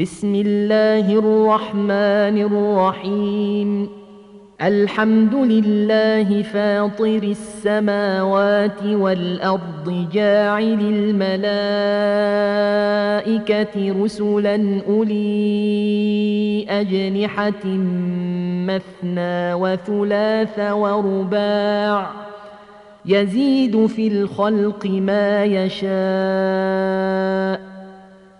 بسم الله الرحمن الرحيم. الحمد لله فاطر السماوات والأرض جاعل الملائكة رسلا أولي أجنحة مثنى وثلاث ورباع. يزيد في الخلق ما يشاء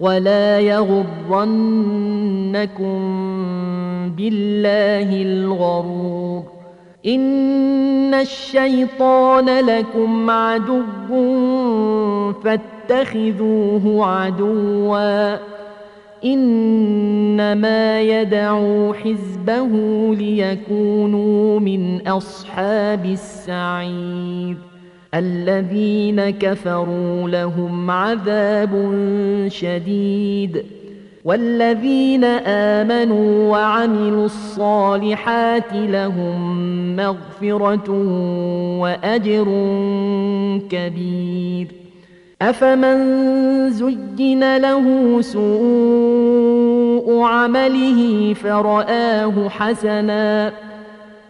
ولا يغرنكم بالله الغرور ان الشيطان لكم عدو فاتخذوه عدوا انما يدعو حزبه ليكونوا من اصحاب السعير الذين كفروا لهم عذاب شديد والذين آمنوا وعملوا الصالحات لهم مغفرة وأجر كبير. أفمن زين له سوء عمله فرآه حسنا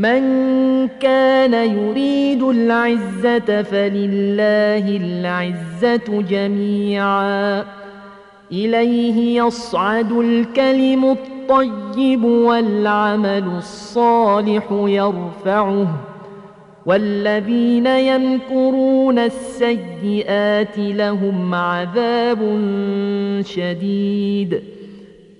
من كان يريد العزة فلله العزة جميعا. إليه يصعد الكلم الطيب والعمل الصالح يرفعه. والذين يمكرون السيئات لهم عذاب شديد.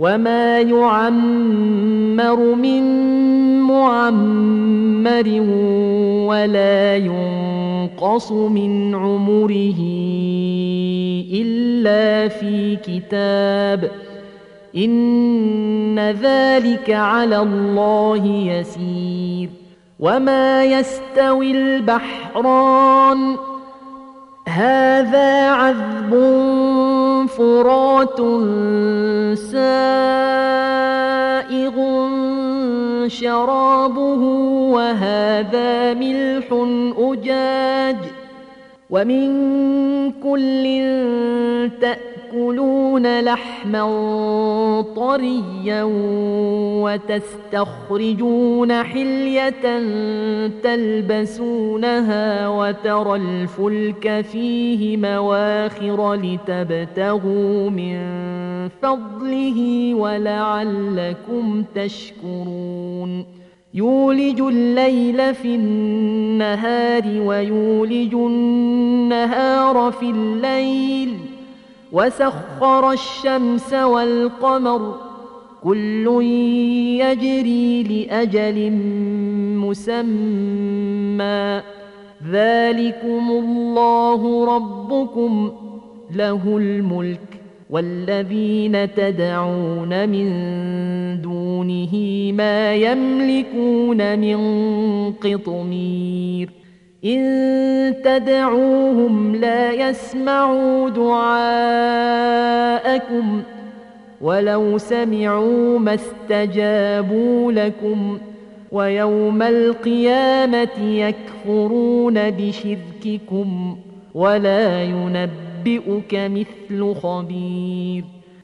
وما يعمر من معمر ولا ينقص من عمره الا في كتاب ان ذلك على الله يسير وما يستوي البحران هذا عذب فرات سائغ شرابه وهذا ملح أجاج ومن كل تأكلون لحما طريا وتستخرجون حلية تلبسونها وترى الفلك فيه مواخر لتبتغوا من فضله ولعلكم تشكرون. يولج الليل في النهار ويولج النهار في الليل وسخر الشمس والقمر كل يجري لأجل مسمى. ذلكم الله ربكم له الملك والذين تدعون من دونه ما يملكون من قطمير. إن تدعوهم لا يسمعوا دعاءكم ولو سمعوا ما استجابوا لكم ويوم القيامة يكفرون بشرككم ولا ينبئك مثل خبير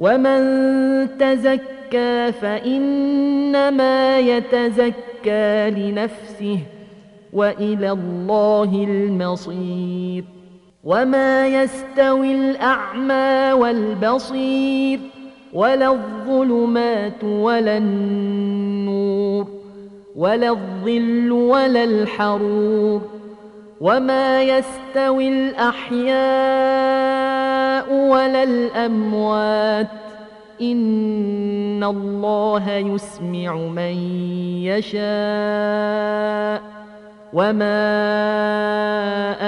ومن تزكى فانما يتزكى لنفسه والى الله المصير وما يستوي الاعمى والبصير ولا الظلمات ولا النور ولا الظل ولا الحرور وما يستوي ولا الأموات. إن الله يسمع من يشاء. وما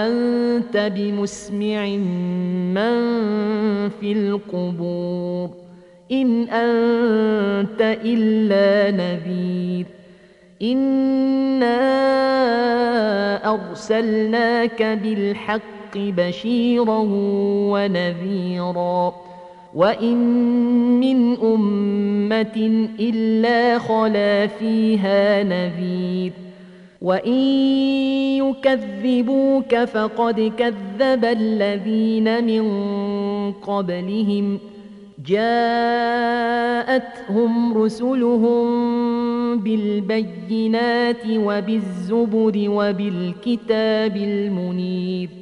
أنت بمسمع من في القبور. إن أنت إلا نذير. إنا أرسلناك بالحق بشيرا ونذيرا وإن من أمة إلا خلا فيها نذير وإن يكذبوك فقد كذب الذين من قبلهم جاءتهم رسلهم بالبينات وبالزبر وبالكتاب المنير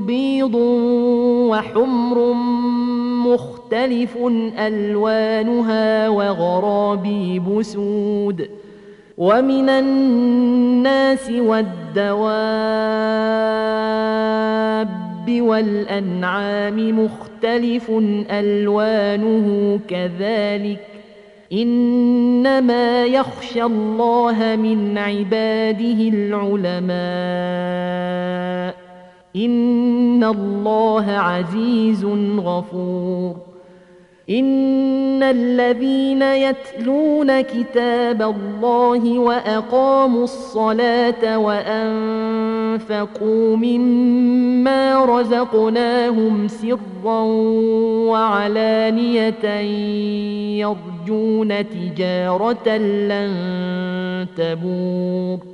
بيض وحمر مختلف ألوانها وغرابيب سود ومن الناس والدواب والأنعام مختلف ألوانه كذلك إنما يخشى الله من عباده العلماء إن الله عزيز غفور إن الذين يتلون كتاب الله وأقاموا الصلاة وأنفقوا مما رزقناهم سرا وعلانية يرجون تجارة لن تبور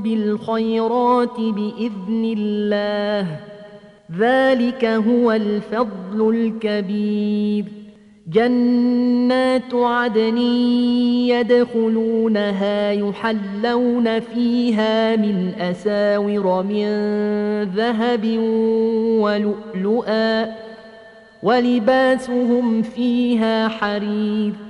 بالخيرات بإذن الله. ذلك هو الفضل الكبير. جنات عدن يدخلونها يحلون فيها من أساور من ذهب ولؤلؤا. ولباسهم فيها حرير.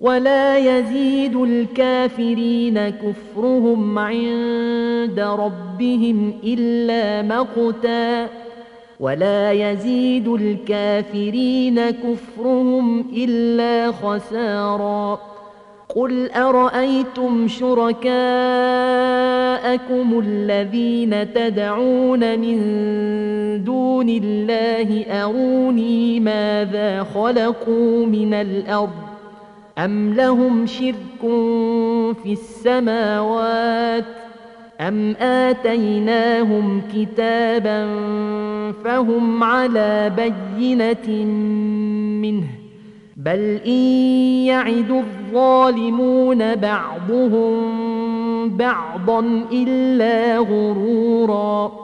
ولا يزيد الكافرين كفرهم عند ربهم إلا مقتا ولا يزيد الكافرين كفرهم إلا خسارا قل أرأيتم شركاءكم الذين تدعون من دون الله أروني ماذا خلقوا من الأرض أم لهم شرك في السماوات أم آتيناهم كتابا فهم على بينة منه بل إن يعد الظالمون بعضهم بعضا إلا غروراً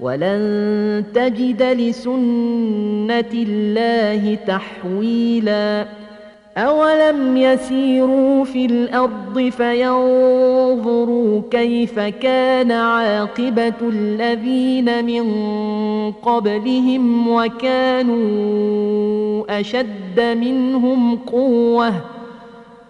ولن تجد لسنة الله تحويلاً. أولم يسيروا في الأرض فينظروا كيف كان عاقبة الذين من قبلهم وكانوا أشد منهم قوة.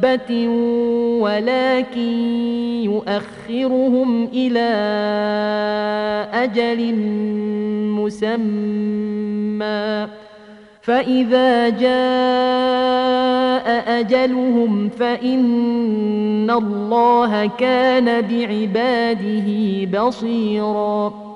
دابة ولكن يؤخرهم إلى أجل مسمى فإذا جاء أجلهم فإن الله كان بعباده بصيراً